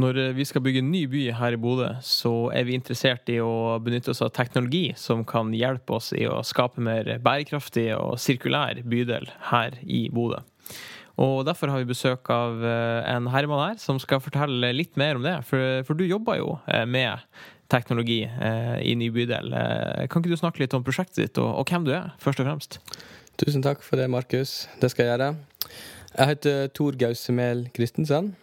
Når eh, vi skal bygge en ny by her i Bodø, så er vi interessert i å benytte oss av teknologi som kan hjelpe oss i å skape mer bærekraftig og sirkulær bydel her i Bodø. Og Derfor har vi besøk av eh, en herremann her som skal fortelle litt mer om det. For, for du jobber jo eh, med teknologi i ny bydel. Kan ikke du snakke litt om prosjektet ditt, og, og hvem du er, først og fremst? Tusen takk for det, Markus. Det skal jeg gjøre. Jeg heter Tor Gausemel Christensen.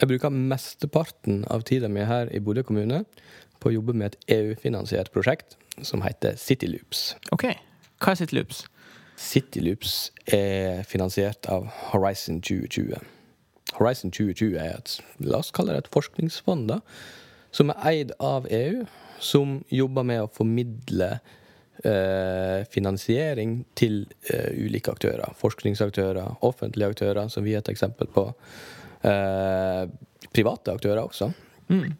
Jeg bruker mesteparten av tida mi her i Bodø kommune på å jobbe med et EU-finansiert prosjekt som heter Cityloops. Ok, Hva er Cityloops? Cityloops er finansiert av Horizon 2020. Horizon 2020 er et, la oss kalle det et forskningsfond da, som er eid av EU, som jobber med å formidle eh, finansiering til eh, ulike aktører. Forskningsaktører, offentlige aktører, som vi er et eksempel på eh, private aktører også. Mm.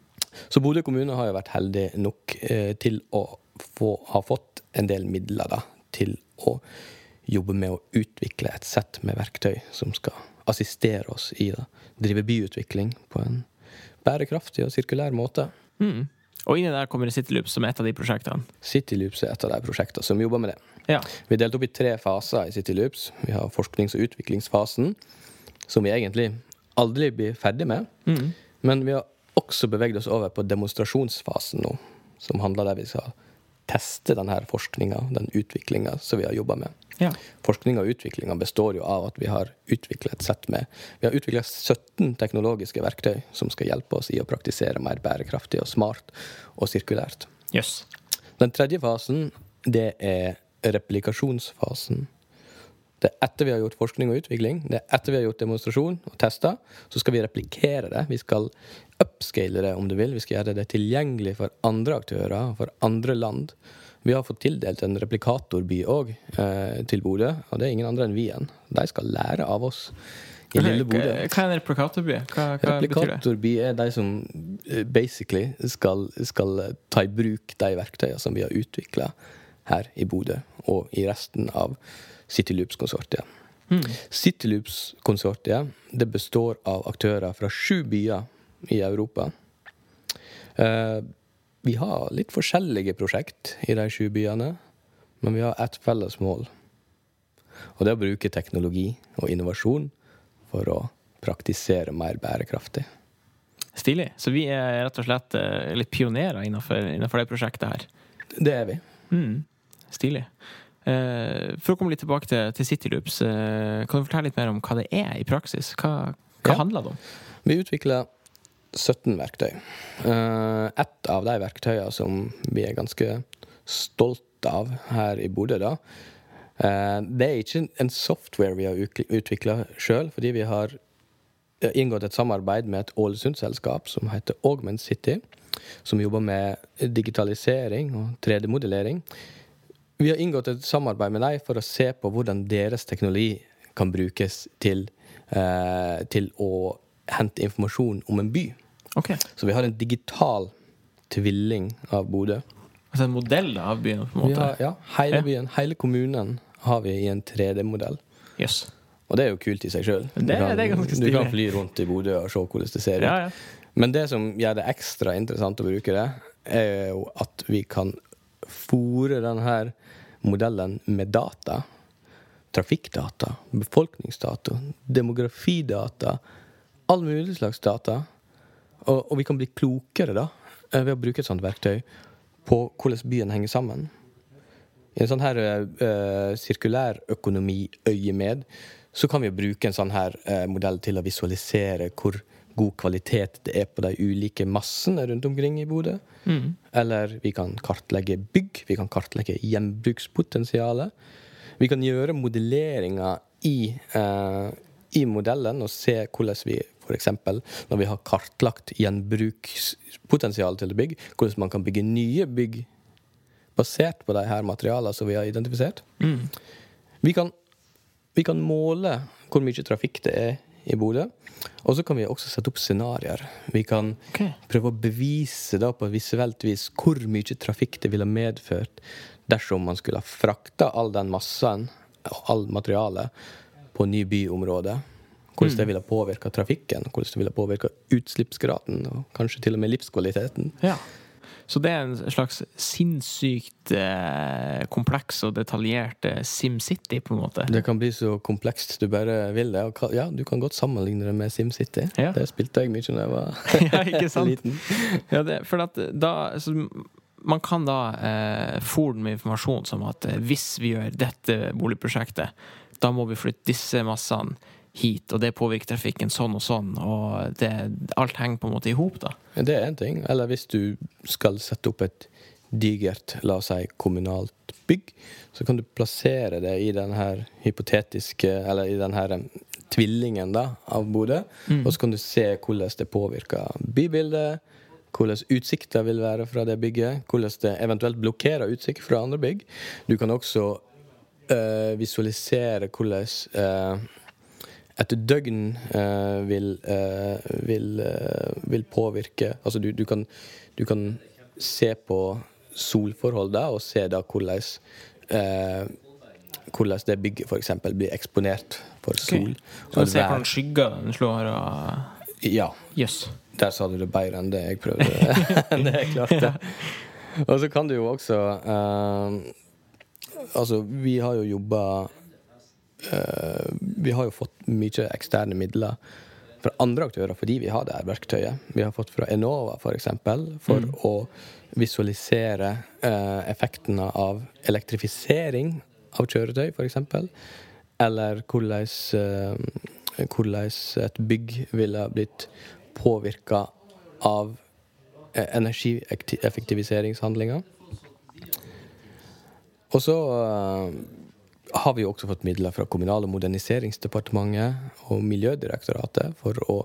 Så Bodø kommune har jo vært heldig nok eh, til å få, ha fått en del midler da, til å jobbe med å utvikle et sett med verktøy som skal assistere oss i å drive byutvikling på en bærekraftig og sirkulær måte. Mm. Og inni der kommer Cityloops som er et av de prosjektene? Cityloops er et av de prosjektene som jobber med det. Ja. Vi er delt opp i tre faser i Cityloops. Vi har forsknings- og utviklingsfasen, som vi egentlig aldri bli ferdig med. Mm. Men vi har også beveget oss over på demonstrasjonsfasen nå, som handler der vi skal teste denne forskninga, den utviklinga som vi har jobba med. Ja. Forskninga og utviklinga består jo av at vi har utvikla et sett med Vi har utvikla 17 teknologiske verktøy som skal hjelpe oss i å praktisere mer bærekraftig og smart og sirkulært. Yes. Den tredje fasen, det er replikasjonsfasen. Det er etter vi har gjort forskning og utvikling, det er etter vi har gjort demonstrasjon og tester. Så skal vi replikere det. Vi skal upscale det, om du vil. Vi skal gjøre det tilgjengelig for andre aktører, for andre land. Vi har fått tildelt en replikatorby òg eh, til Bodø, og det er ingen andre enn vi igjen. De skal lære av oss. I lille Bodø. Hva er en replikatorby? Hva, hva replikatorby er de som eh, basically skal, skal ta i bruk de verktøyene som vi har utvikla her i Bodø og i resten av Cityloops-konsortiet. Mm. Cityloops-konsortiet det består av aktører fra sju byer i Europa. Eh, vi har litt forskjellige prosjekt i de sju byene, men vi har ett felles mål. Og det er å bruke teknologi og innovasjon for å praktisere mer bærekraftig. Stilig. Så vi er rett og slett eh, litt pionerer innenfor, innenfor det prosjektet her? Det er vi. Mm. Stilig. Eh, for å komme litt tilbake til, til Cityloops, eh, kan du fortelle litt mer om hva det er i praksis? Hva, hva ja. handler det om? Vi utvikler 17 verktøy. Uh, ett av de verktøyene som vi er ganske stolt av her i Bodø, da, det er ikke en software vi har utvikla sjøl, fordi vi har inngått et samarbeid med et Ålesund-selskap som heter Augment City, som jobber med digitalisering og 3D-modellering. Vi har inngått et samarbeid med deg for å se på hvordan deres teknologi kan brukes til, eh, til å hente informasjon om en by. Okay. Så vi har en digital tvilling av Bodø. Altså en modell av byen? på en måte? Har, ja. Hele byen, hele kommunen har vi i en 3D-modell. Yes. Og det er jo kult i seg sjøl. Du, du, kan fly rundt i Bodø og se hvordan det ser ut. Ja, ja. Men det som gjør det ekstra interessant å bruke det, er jo at vi kan fòre denne modellen med data. Trafikkdata, befolkningsdata, demografidata. All mulig slags data. Og, og, vi kan bli klokere da, eh, ved å bruke et sånt verktøy på hvordan byen henger sammen. I en sånn her uh, sirkulærøkonomiøyemed så kan vi bruke en sånn her uh, modell til å visualisere hvor god kvalitet det er på de ulike massene rundt omkring i Bodø. Mm. Eller vi kan kartlegge bygg, vi kan kartlegge gjenbrukspotensialet. Vi kan gjøre modelleringer i, eh, i modellen og se hvordan vi f.eks. når vi har kartlagt gjenbrukspotensialet til bygg, hvordan man kan bygge nye bygg basert på de her materialene som vi har identifisert. Mm. Vi, kan, vi kan måle hvor mye trafikk det er i Bodø. Og så kan vi også sette opp scenarioer. Vi kan okay. prøve å bevise da på visuelt vis hvor mye trafikk det ville medført dersom man skulle ha frakta all den massen og all materialet på ny byområde. Hvordan det ville påvirka trafikken, hvordan det ville påvirka utslippsgraden, og kanskje til og med livskvaliteten. Ja. Så det er en slags sinnssykt eh, kompleks og detaljert eh, SimCity, på en måte. Det kan bli så komplekst du bare vil det. Og ja, du kan godt sammenligne det med SimCity. Ja. Det spilte jeg mye da jeg var ja, ikke sant? liten. Ja, det, for at da så, Man kan da eh, fòre med informasjon som at eh, hvis vi gjør dette boligprosjektet, da må vi flytte disse massene hit, og det påvirker trafikken sånn og sånn, og det, alt henger på en måte i hop, da. Det er én ting. Eller hvis du skal sette opp et digert, la oss si, kommunalt bygg, så kan du plassere det i den her hypotetiske Eller i den her tvillingen da, av Bodø, og så kan du se hvordan det påvirker bybildet. Hvordan utsikta vil være fra det bygget. Hvordan det eventuelt blokkerer utsikt fra andre bygg. Du kan også øh, visualisere hvordan eh, et døgn eh, vil, eh, vil, eh, vil påvirke Altså du, du, kan, du kan se på solforholdet og se da hvordan eh, hvordan det bygget f.eks. blir eksponert for sol. Så man ser hvordan skygger den slår, og Ja. Yes. Der sa du det bedre enn det jeg prøvde. det jeg klarte. Og så kan du jo også eh, Altså, vi har jo jobba eh, Vi har jo fått mye eksterne midler fra andre aktører fordi vi har det her verktøyet. Vi har fått fra Enova, f.eks., for, eksempel, for å visualisere uh, effektene av elektrifisering av kjøretøy, f.eks. Eller hvordan, uh, hvordan et bygg ville blitt påvirka av eh, energieffektiviseringshandlinger. Og så eh, har vi også fått midler fra Kommunal- og moderniseringsdepartementet og Miljødirektoratet for å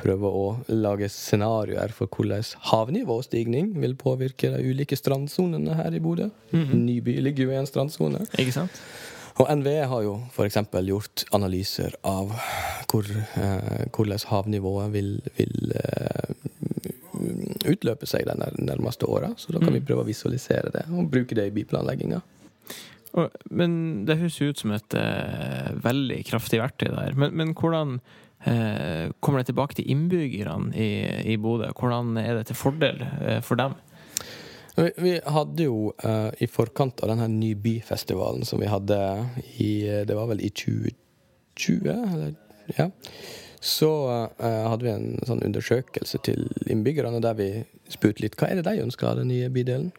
prøve å lage scenarioer for hvordan havnivåstigning vil påvirke de ulike strandsonene her i Bodø. Nyby ligger jo i en strandsone. Ikke sant? Og NVE har jo f.eks. gjort analyser av hvor, eh, hvordan havnivået vil, vil eh, utløpe seg de nærmeste åra. Så da kan vi prøve å visualisere det og bruke det i byplanlegginga. Men det høres ut som et eh, veldig kraftig verktøy der. Men, men hvordan eh, kommer det tilbake til innbyggerne i, i Bodø? Hvordan er det til fordel eh, for dem? Vi, vi hadde jo eh, i forkant av denne Ny byfestivalen som vi hadde i Det var vel i 2020, eller ja. Så eh, hadde vi en sånn undersøkelse til innbyggerne der vi spurte litt hva er det de ønsker av den nye bydelen.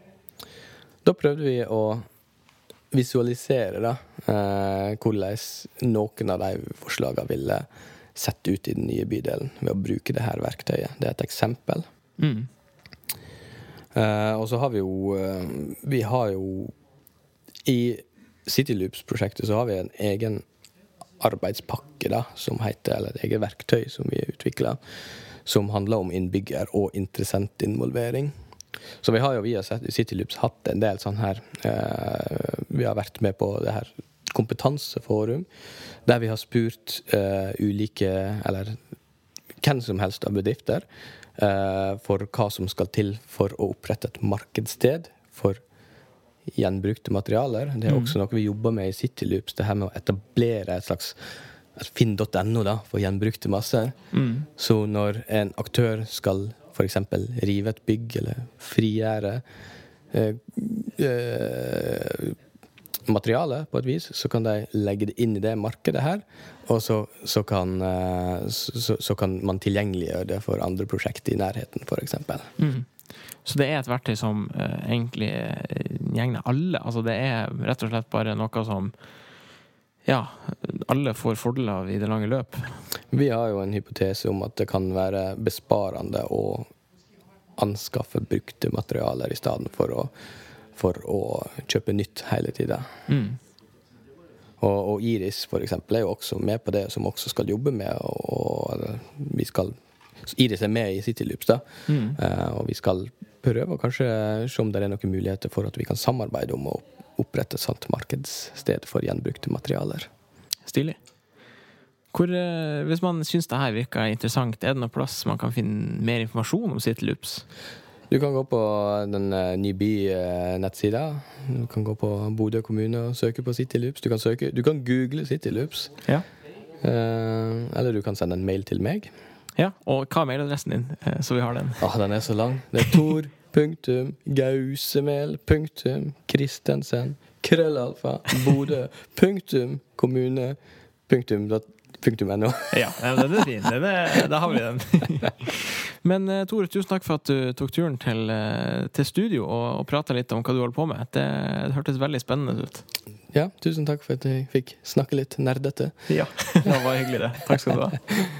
Da prøvde vi å visualisere da, eh, hvordan noen av de forslagene ville sett ut i den nye bydelen ved å bruke det her verktøyet. Det er et eksempel. Mm. Eh, og så har vi jo eh, Vi har jo I Cityloops-prosjektet så har vi en egen arbeidspakke da, som heter, eller et eget verktøy som vi utvikla, som handler om innbygger- og interessentinvolvering. Så vi har jo via Cityloops hatt en del sånn her eh, Vi har vært med på det her kompetanseforum, der vi har spurt eh, ulike Eller hvem som helst av bedrifter eh, for hva som skal til for å opprette et markedssted for gjenbrukte materialer. Det er også noe vi jobber med i Cityloops, det her med å etablere et slags finn.no da, for gjenbrukte masser. Så når en aktør skal f.eks. rive et bygg eller frigjøre eh, eh, materiale på et vis, så kan de legge det inn i det markedet her. Og så, så, kan, eh, så, så kan man tilgjengeliggjøre det for andre prosjekter i nærheten, f.eks. Mm. Så det er et verktøy som uh, egentlig gjegner alle. Altså det er rett og slett bare noe som ja, alle får fordel av i det lange løp. Vi har jo en hypotese om at det kan være besparende å anskaffe brukte materialer i stedet for å, for å kjøpe nytt hele tida. Mm. Og, og Iris for eksempel, er jo også med på det, som også skal jobbe med og, og vi skal Iris er med i Cityloops, da. Eh, og vi skal prøve å kanskje se om det er noen muligheter for at vi kan samarbeide om å opprette et sånt markedssted for gjenbrukte materialer. Stilig. Hvor, eh, hvis man syns det her virker interessant, er det noen plass man kan finne mer informasjon om Cityloops? Du kan gå på den uh, Nyby-nettsida. Du kan gå på Bodø kommune og søke på Cityloops. Du kan, søke, du kan google Cityloops. Ja. Eh, eller du kan sende en mail til meg. Ja, Og hva er mailadressen din, eh, så vi har den? Ah, den er så lang. Det er Tor punktum Gausemel punktum Christensen krøllalfa Bodø punktum kommune punktum punktum no. Ja, den er fin. Den er, da har vi den. Men eh, Tore, tusen takk for at du tok turen til, eh, til studio og, og prata litt om hva du holder på med. Det, det hørtes veldig spennende ut. Ja, tusen takk for at jeg fikk snakke litt nerdete. Ja, det var hyggelig, det. Takk skal du ha.